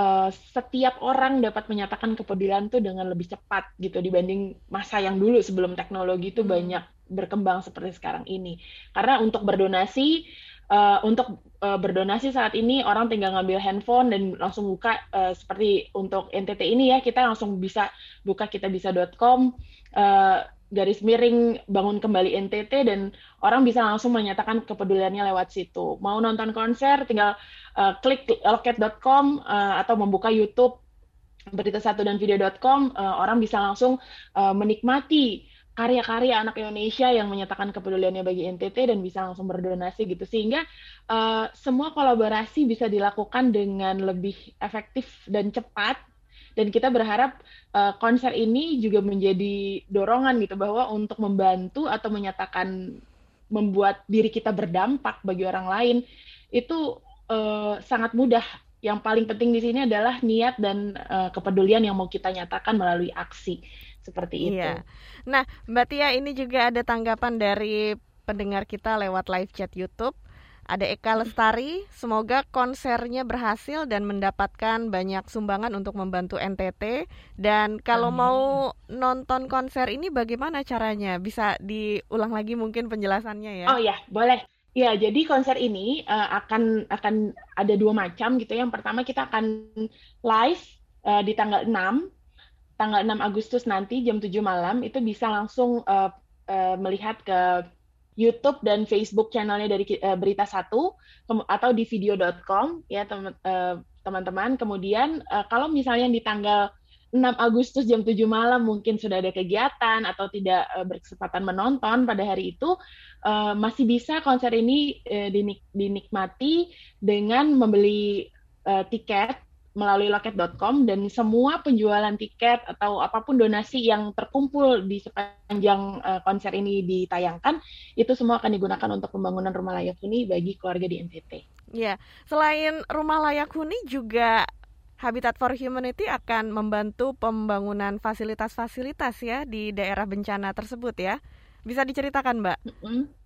uh, setiap orang dapat menyatakan kepedulian tuh dengan lebih cepat gitu dibanding masa yang dulu sebelum teknologi itu hmm. banyak berkembang seperti sekarang ini karena untuk berdonasi uh, untuk uh, berdonasi saat ini orang tinggal ngambil handphone dan langsung buka uh, seperti untuk NTT ini ya kita langsung bisa buka kitabisa.com uh, garis miring bangun kembali NTT dan orang bisa langsung menyatakan kepeduliannya lewat situ. Mau nonton konser tinggal uh, klik loket.com uh, atau membuka YouTube berita satu dan video.com uh, orang bisa langsung uh, menikmati karya-karya anak Indonesia yang menyatakan kepeduliannya bagi NTT dan bisa langsung berdonasi gitu. Sehingga uh, semua kolaborasi bisa dilakukan dengan lebih efektif dan cepat. Dan kita berharap uh, konser ini juga menjadi dorongan gitu bahwa untuk membantu atau menyatakan membuat diri kita berdampak bagi orang lain itu uh, sangat mudah. Yang paling penting di sini adalah niat dan uh, kepedulian yang mau kita nyatakan melalui aksi seperti itu. Iya. Nah, Mbak Tia ini juga ada tanggapan dari pendengar kita lewat live chat YouTube. Ada Eka Lestari, semoga konsernya berhasil dan mendapatkan banyak sumbangan untuk membantu NTT. Dan kalau Amin. mau nonton konser ini bagaimana caranya? Bisa diulang lagi mungkin penjelasannya ya? Oh ya, boleh. Ya, jadi konser ini uh, akan akan ada dua macam gitu. Yang pertama kita akan live uh, di tanggal 6 tanggal 6 Agustus nanti jam 7 malam itu bisa langsung uh, uh, melihat ke YouTube dan Facebook channelnya dari uh, Berita Satu atau di video.com ya teman-teman. Kemudian uh, kalau misalnya di tanggal 6 Agustus jam 7 malam mungkin sudah ada kegiatan atau tidak uh, berkesempatan menonton pada hari itu uh, masih bisa konser ini uh, dinik dinikmati dengan membeli uh, tiket melalui loket.com dan semua penjualan tiket atau apa pun donasi yang terkumpul di sepanjang uh, konser ini ditayangkan itu semua akan digunakan untuk pembangunan rumah layak huni bagi keluarga di NTT. Ya, selain rumah layak huni juga Habitat for Humanity akan membantu pembangunan fasilitas-fasilitas ya di daerah bencana tersebut ya. Bisa diceritakan, Mbak? Mm -hmm.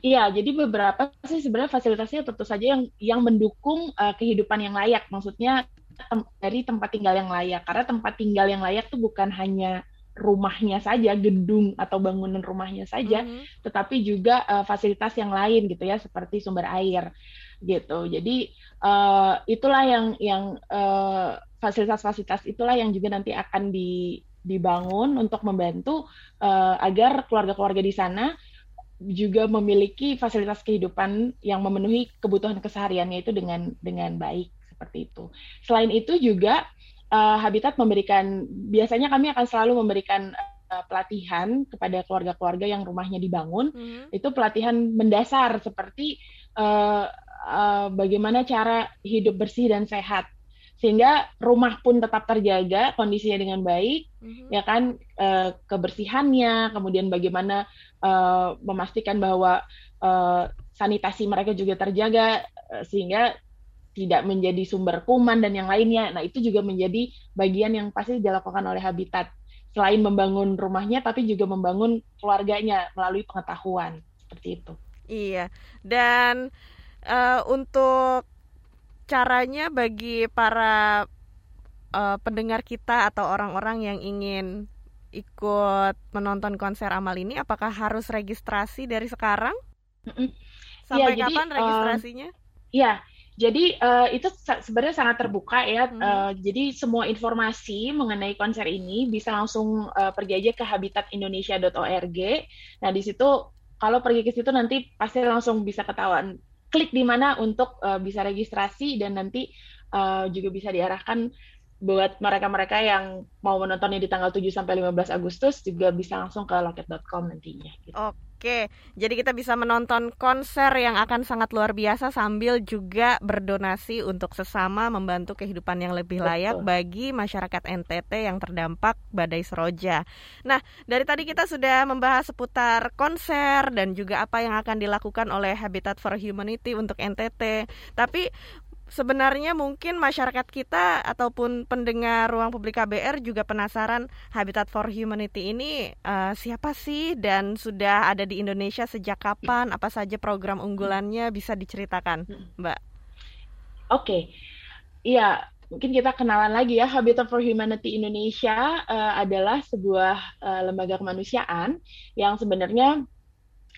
Iya, jadi beberapa sih sebenarnya fasilitasnya tentu saja yang yang mendukung uh, kehidupan yang layak. Maksudnya tem dari tempat tinggal yang layak. Karena tempat tinggal yang layak itu bukan hanya rumahnya saja, gedung atau bangunan rumahnya saja, mm -hmm. tetapi juga uh, fasilitas yang lain gitu ya, seperti sumber air gitu. Jadi uh, itulah yang yang fasilitas-fasilitas uh, itulah yang juga nanti akan di dibangun untuk membantu uh, agar keluarga-keluarga di sana juga memiliki fasilitas kehidupan yang memenuhi kebutuhan kesehariannya itu dengan dengan baik seperti itu. Selain itu juga uh, Habitat memberikan biasanya kami akan selalu memberikan uh, pelatihan kepada keluarga-keluarga yang rumahnya dibangun. Mm-hmm. Itu pelatihan mendasar seperti uh, uh, bagaimana cara hidup bersih dan sehat sehingga rumah pun tetap terjaga kondisinya dengan baik mm-hmm. ya kan e, kebersihannya kemudian bagaimana e, memastikan bahwa e, sanitasi mereka juga terjaga e, sehingga tidak menjadi sumber kuman dan yang lainnya. Nah, itu juga menjadi bagian yang pasti dilakukan oleh Habitat. Selain membangun rumahnya, tapi juga membangun keluarganya melalui pengetahuan. Seperti itu. Iya, dan uh, untuk caranya bagi para uh, pendengar kita atau orang-orang yang ingin ikut menonton konser amal ini, apakah harus registrasi dari sekarang? Sampai ya, kapan jadi, registrasinya? Iya, uh, jadi uh, itu sebenarnya sangat terbuka ya. Hmm. Uh, jadi semua informasi mengenai konser ini bisa langsung uh, pergi aja ke habitatindonesia.org. Nah di situ kalau pergi ke situ nanti pasti langsung bisa ketahuan. Klik di mana untuk uh, bisa registrasi dan nanti uh, juga bisa diarahkan buat mereka-mereka yang mau menontonnya di tanggal 7 sampai 15 Agustus juga bisa langsung ke loket.com nantinya. Gitu. Oke, jadi kita bisa menonton konser yang akan sangat luar biasa sambil juga berdonasi untuk sesama membantu kehidupan yang lebih layak Betul. bagi masyarakat NTT yang terdampak badai seroja. Nah, dari tadi kita sudah membahas seputar konser dan juga apa yang akan dilakukan oleh Habitat for Humanity untuk NTT. Tapi sebenarnya mungkin masyarakat kita ataupun pendengar ruang publik KBR juga penasaran Habitat for Humanity ini uh, siapa sih dan sudah ada di Indonesia sejak kapan? Apa saja program unggulannya bisa diceritakan, Mbak? Oke, okay. iya mungkin kita kenalan lagi ya Habitat for Humanity Indonesia uh, adalah sebuah uh, lembaga kemanusiaan yang sebenarnya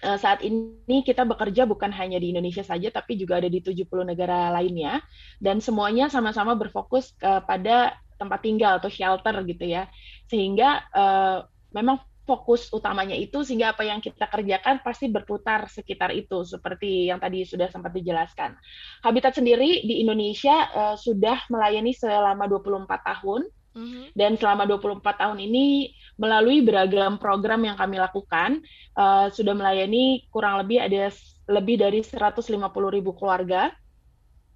saat ini kita bekerja bukan hanya di Indonesia saja, tapi juga ada di 70 negara lainnya, dan semuanya sama-sama berfokus pada tempat tinggal atau shelter gitu ya, sehingga uh, memang fokus utamanya itu sehingga apa yang kita kerjakan pasti berputar sekitar itu seperti yang tadi sudah sempat dijelaskan. Habitat sendiri di Indonesia uh, sudah melayani selama 24 tahun Mm-hmm. Dan selama 24 tahun ini melalui beragam program yang kami lakukan uh, sudah melayani kurang lebih ada lebih dari 150 ribu keluarga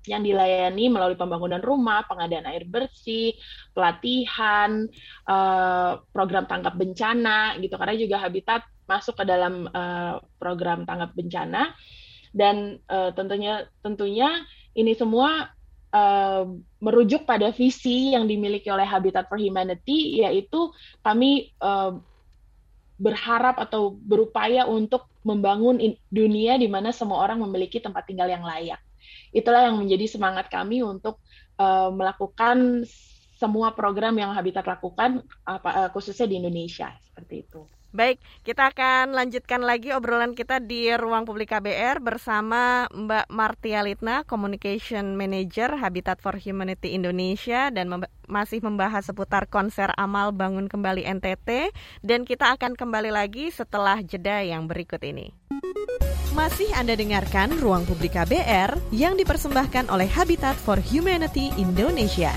yang dilayani melalui pembangunan rumah, pengadaan air bersih, pelatihan, uh, program tanggap bencana gitu. Karena juga Habitat masuk ke dalam uh, program tanggap bencana. Dan uh, tentunya tentunya ini semua merujuk pada visi yang dimiliki oleh Habitat for Humanity, yaitu kami berharap atau berupaya untuk membangun dunia di mana semua orang memiliki tempat tinggal yang layak. Itulah yang menjadi semangat kami untuk melakukan semua program yang Habitat lakukan, uh, khususnya di Indonesia seperti itu. Baik, kita akan lanjutkan lagi obrolan kita di ruang publik KBR bersama Mbak Martia Litna, Communication Manager Habitat for Humanity Indonesia dan mem masih membahas seputar konser amal bangun kembali NTT dan kita akan kembali lagi setelah jeda yang berikut ini. Masih Anda dengarkan Ruang Publik KBR yang dipersembahkan oleh Habitat for Humanity Indonesia.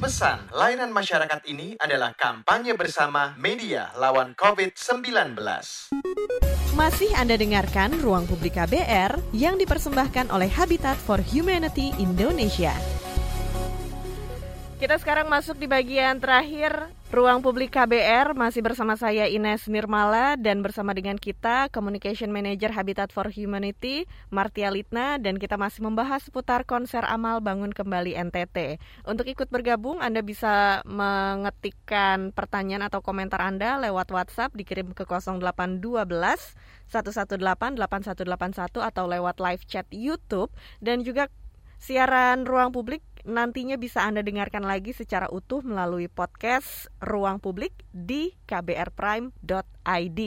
Pesan layanan masyarakat ini adalah kampanye bersama media lawan COVID-19. Masih Anda dengarkan Ruang Publik KBR yang dipersembahkan oleh Habitat for Humanity Indonesia. Kita sekarang masuk di bagian terakhir Ruang Publik KBR masih bersama saya Ines Nirmala dan bersama dengan kita Communication Manager Habitat for Humanity Martia Litna dan kita masih membahas seputar konser amal bangun kembali NTT. Untuk ikut bergabung Anda bisa mengetikkan pertanyaan atau komentar Anda lewat WhatsApp dikirim ke 0812 118 8181 atau lewat live chat YouTube dan juga siaran ruang publik nantinya bisa Anda dengarkan lagi secara utuh melalui podcast Ruang Publik di kbrprime.id.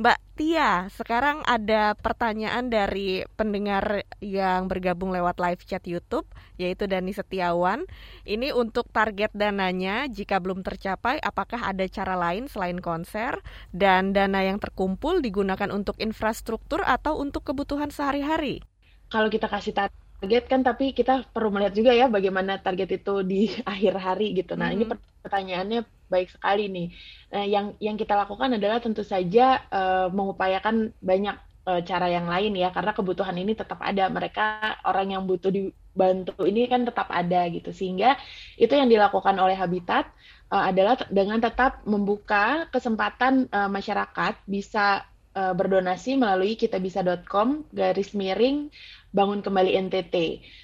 Mbak Tia, sekarang ada pertanyaan dari pendengar yang bergabung lewat live chat YouTube, yaitu Dani Setiawan. Ini untuk target dananya, jika belum tercapai, apakah ada cara lain selain konser? Dan dana yang terkumpul digunakan untuk infrastruktur atau untuk kebutuhan sehari-hari? Kalau kita kasih target kan tapi kita perlu melihat juga ya bagaimana target itu di akhir hari gitu. Nah, mm -hmm. ini pertanyaannya baik sekali nih. Nah, yang yang kita lakukan adalah tentu saja uh, mengupayakan banyak uh, cara yang lain ya karena kebutuhan ini tetap ada. Mereka orang yang butuh dibantu ini kan tetap ada gitu. Sehingga itu yang dilakukan oleh Habitat uh, adalah dengan tetap membuka kesempatan uh, masyarakat bisa berdonasi melalui kitabisa.com garis miring bangun kembali NTT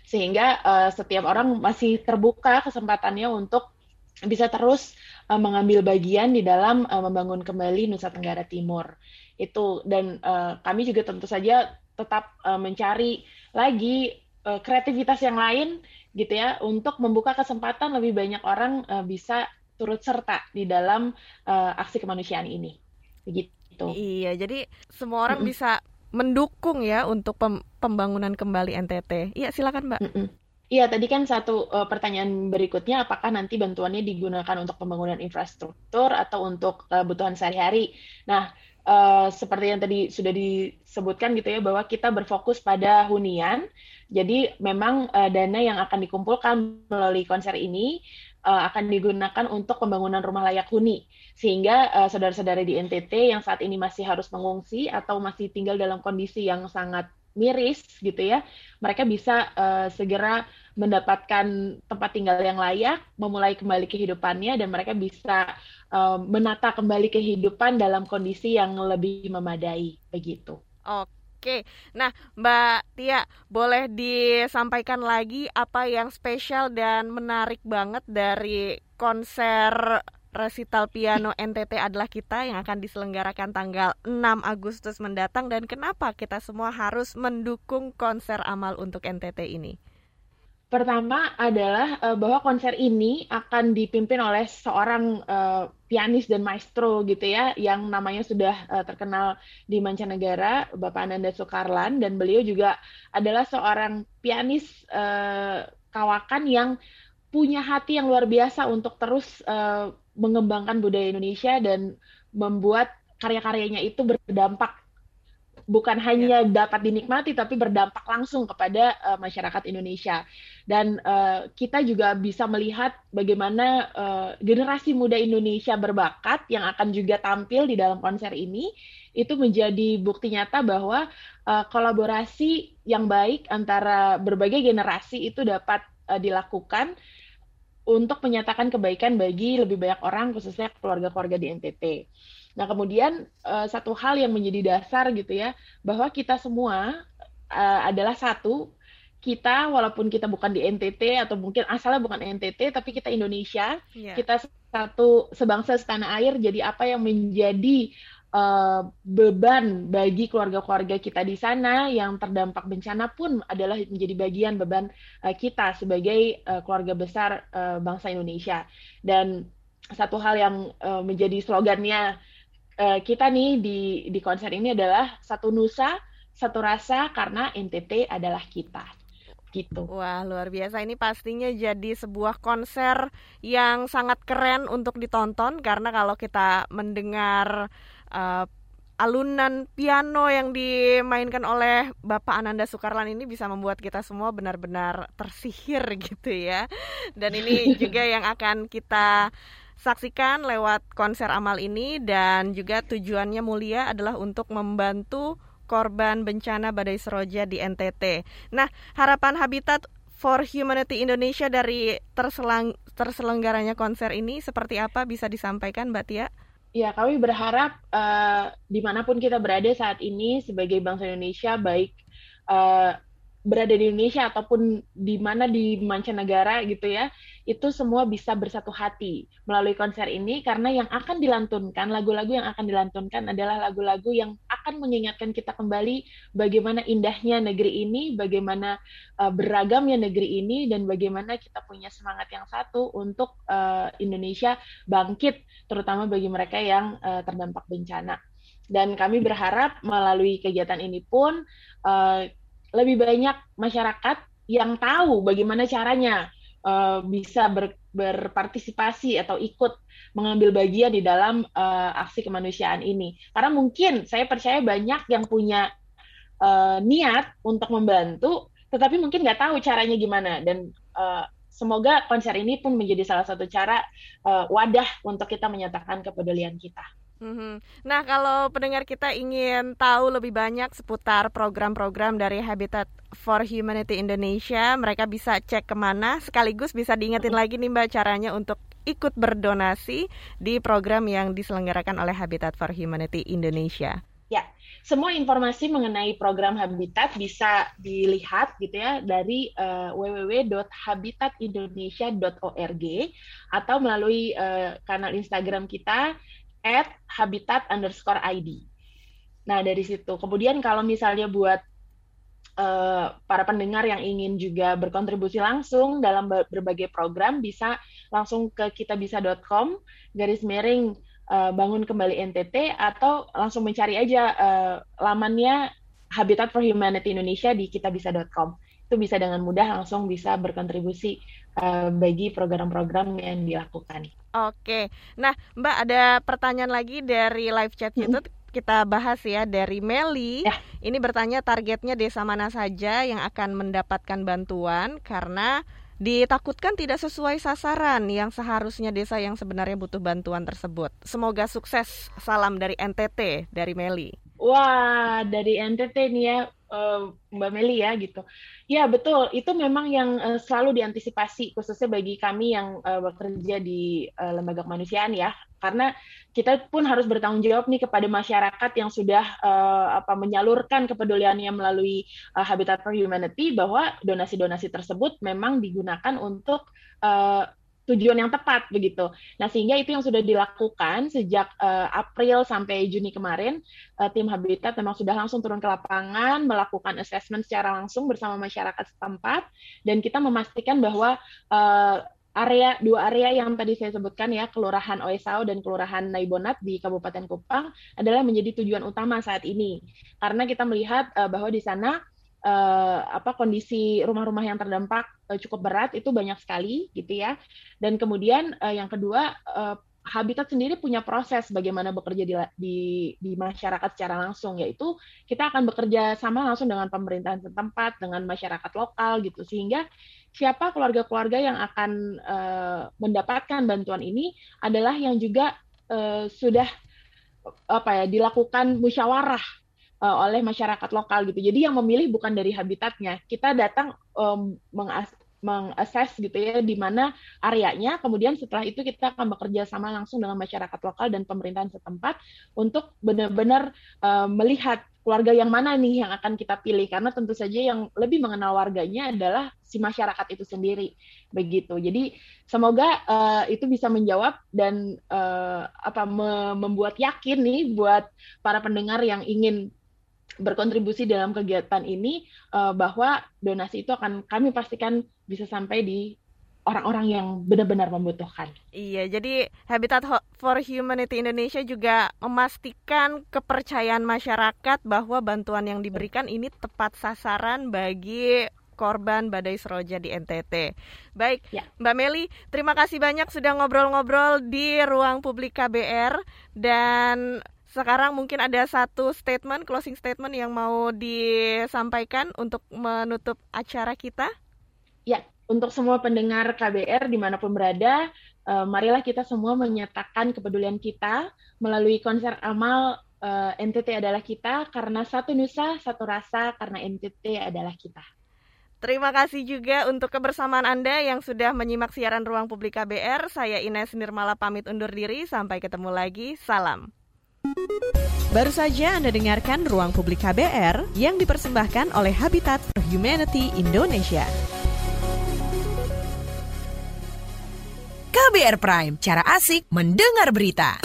sehingga uh, setiap orang masih terbuka kesempatannya untuk bisa terus uh, mengambil bagian di dalam uh, membangun kembali Nusa Tenggara Timur itu dan uh, kami juga tentu saja tetap uh, mencari lagi uh, kreativitas yang lain gitu ya untuk membuka kesempatan lebih banyak orang uh, bisa turut serta di dalam uh, aksi kemanusiaan ini begitu gitu. Iya, jadi semua orang mm -mm. bisa mendukung ya untuk pem pembangunan kembali NTT. Iya, silakan Mbak. Mm -mm. Iya, tadi kan satu uh, pertanyaan berikutnya, apakah nanti bantuannya digunakan untuk pembangunan infrastruktur atau untuk kebutuhan sehari-hari? Nah, uh, seperti yang tadi sudah disebutkan gitu ya, bahwa kita berfokus pada hunian. Jadi memang uh, dana yang akan dikumpulkan melalui konser ini uh, akan digunakan untuk pembangunan rumah layak huni sehingga uh, saudara-saudara di NTT yang saat ini masih harus mengungsi atau masih tinggal dalam kondisi yang sangat miris gitu ya mereka bisa uh, segera mendapatkan tempat tinggal yang layak memulai kembali kehidupannya dan mereka bisa uh, menata kembali kehidupan dalam kondisi yang lebih memadai begitu. Oke. Oke, nah Mbak Tia, boleh disampaikan lagi apa yang spesial dan menarik banget dari konser resital piano NTT adalah kita yang akan diselenggarakan tanggal 6 Agustus mendatang dan kenapa kita semua harus mendukung konser amal untuk NTT ini? Pertama adalah uh, bahwa konser ini akan dipimpin oleh seorang uh, pianis dan maestro gitu ya, yang namanya sudah uh, terkenal di mancanegara, Bapak Ananda Soekarlan, dan beliau juga adalah seorang pianis uh, kawakan yang punya hati yang luar biasa untuk terus uh, mengembangkan budaya Indonesia dan membuat karya-karyanya itu berdampak bukan hanya yeah. dapat dinikmati tapi berdampak langsung kepada uh, masyarakat Indonesia dan uh, kita juga bisa melihat bagaimana uh, generasi muda Indonesia berbakat yang akan juga tampil di dalam konser ini itu menjadi bukti nyata bahwa uh, kolaborasi yang baik antara berbagai generasi itu dapat uh, dilakukan untuk menyatakan kebaikan bagi lebih banyak orang khususnya keluarga-keluarga di NTT. Nah, kemudian uh, satu hal yang menjadi dasar gitu ya, bahwa kita semua uh, adalah satu. Kita walaupun kita bukan di NTT atau mungkin asalnya bukan NTT, tapi kita Indonesia, yeah. kita satu sebangsa setanah air. Jadi apa yang menjadi uh, beban bagi keluarga-keluarga kita di sana yang terdampak bencana pun adalah menjadi bagian beban uh, kita sebagai uh, keluarga besar uh, bangsa Indonesia. Dan satu hal yang uh, menjadi slogannya uh, kita nih di di konser ini adalah satu nusa, satu rasa karena NTT adalah kita. Gitu. Wah, luar biasa ini pastinya jadi sebuah konser yang sangat keren untuk ditonton karena kalau kita mendengar uh, alunan piano yang dimainkan oleh Bapak Ananda Sukarlan ini bisa membuat kita semua benar-benar tersihir gitu ya. Dan ini juga yang akan kita saksikan lewat konser amal ini dan juga tujuannya mulia adalah untuk membantu korban bencana badai seroja di NTT. Nah, harapan Habitat for Humanity Indonesia dari terselang, terselenggaranya konser ini seperti apa bisa disampaikan Mbak Tia? Ya, kami berharap uh, di mana pun kita berada saat ini sebagai bangsa Indonesia, baik uh, berada di Indonesia ataupun di mana di mancanegara gitu ya, itu semua bisa bersatu hati melalui konser ini karena yang akan dilantunkan, lagu-lagu yang akan dilantunkan adalah lagu-lagu yang akan mengingatkan kita kembali bagaimana indahnya negeri ini, bagaimana uh, beragamnya negeri ini dan bagaimana kita punya semangat yang satu untuk uh, Indonesia bangkit terutama bagi mereka yang uh, terdampak bencana. Dan kami berharap melalui kegiatan ini pun uh, lebih banyak masyarakat yang tahu bagaimana caranya uh, bisa ber, berpartisipasi atau ikut mengambil bagian di dalam uh, aksi kemanusiaan ini. Karena mungkin saya percaya banyak yang punya uh, niat untuk membantu, tetapi mungkin nggak tahu caranya gimana. Dan uh, semoga konser ini pun menjadi salah satu cara uh, wadah untuk kita menyatakan kepedulian kita. Mm-hmm. Nah, kalau pendengar kita ingin tahu lebih banyak seputar program-program dari Habitat for Humanity Indonesia, mereka bisa cek ke mana. Sekaligus bisa diingetin mm-hmm. lagi nih Mbak caranya untuk ikut berdonasi di program yang diselenggarakan oleh Habitat for Humanity Indonesia. Ya, semua informasi mengenai program Habitat bisa dilihat gitu ya dari uh, www.habitatindonesia.org atau melalui uh, kanal Instagram kita at habitat underscore ID. Nah, dari situ. Kemudian kalau misalnya buat uh, para pendengar yang ingin juga berkontribusi langsung dalam berbagai program, bisa langsung ke kitabisa.com, garis miring uh, bangun kembali NTT, atau langsung mencari aja uh, lamannya Habitat for Humanity Indonesia di kitabisa.com. Itu bisa dengan mudah langsung bisa berkontribusi uh, bagi program-program yang dilakukan. Oke, nah Mbak ada pertanyaan lagi dari live chat YouTube kita bahas ya dari Meli. Ya. Ini bertanya targetnya desa mana saja yang akan mendapatkan bantuan karena ditakutkan tidak sesuai sasaran yang seharusnya desa yang sebenarnya butuh bantuan tersebut. Semoga sukses. Salam dari NTT dari Meli. Wah, dari NTT nih ya uh, Mbak Meli ya gitu. Ya betul, itu memang yang uh, selalu diantisipasi khususnya bagi kami yang uh, bekerja di lembaga kemanusiaan ya, karena kita pun harus bertanggung jawab nih kepada masyarakat yang sudah uh, apa menyalurkan kepeduliannya melalui uh, Habitat for Humanity bahwa donasi-donasi tersebut memang digunakan untuk uh, tujuan yang tepat begitu. Nah sehingga itu yang sudah dilakukan sejak uh, April sampai Juni kemarin, uh, tim Habitat memang sudah langsung turun ke lapangan melakukan assessment secara langsung bersama masyarakat setempat dan kita memastikan bahwa uh, area dua area yang tadi saya sebutkan ya Kelurahan Oesau dan Kelurahan Naibonat di Kabupaten Kupang adalah menjadi tujuan utama saat ini karena kita melihat bahwa di sana uh, apa kondisi rumah-rumah yang terdampak uh, cukup berat itu banyak sekali gitu ya. Dan kemudian uh, yang kedua uh, Habitat sendiri punya proses bagaimana bekerja di, di, di masyarakat secara langsung, yaitu kita akan bekerja sama langsung dengan pemerintahan setempat, dengan masyarakat lokal gitu, sehingga siapa keluarga-keluarga yang akan uh, mendapatkan bantuan ini adalah yang juga uh, sudah apa ya dilakukan musyawarah uh, oleh masyarakat lokal gitu. Jadi yang memilih bukan dari habitatnya. Kita datang um, mengas mengakses gitu ya di mana areanya kemudian setelah itu kita akan bekerja sama langsung dengan masyarakat lokal dan pemerintahan setempat untuk benar-benar uh, melihat keluarga yang mana nih yang akan kita pilih karena tentu saja yang lebih mengenal warganya adalah si masyarakat itu sendiri begitu jadi semoga uh, itu bisa menjawab dan uh, apa me membuat yakin nih buat para pendengar yang ingin berkontribusi dalam kegiatan ini uh, bahwa donasi itu akan kami pastikan bisa sampai di orang-orang yang benar-benar membutuhkan. Iya, jadi Habitat for Humanity Indonesia juga memastikan kepercayaan masyarakat bahwa bantuan yang diberikan ini tepat sasaran bagi korban badai seroja di NTT. Baik, ya. Mbak Meli, terima kasih banyak sudah ngobrol-ngobrol di ruang publik KBR dan sekarang mungkin ada satu statement, closing statement yang mau disampaikan untuk menutup acara kita. Ya, untuk semua pendengar KBR di mana pun berada, uh, marilah kita semua menyatakan kepedulian kita melalui konser amal eh, NTT adalah kita karena satu nusa, satu rasa karena NTT adalah kita. Terima kasih juga untuk kebersamaan Anda yang sudah menyimak siaran Ruang Publik KBR. Saya Ines Nirmala pamit undur diri. Sampai ketemu lagi. Salam. Baru saja Anda dengarkan Ruang Publik KBR yang dipersembahkan oleh Habitat for Humanity Indonesia. KBR Prime, cara asik mendengar berita.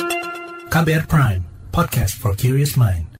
KBR Prime, podcast for curious mind.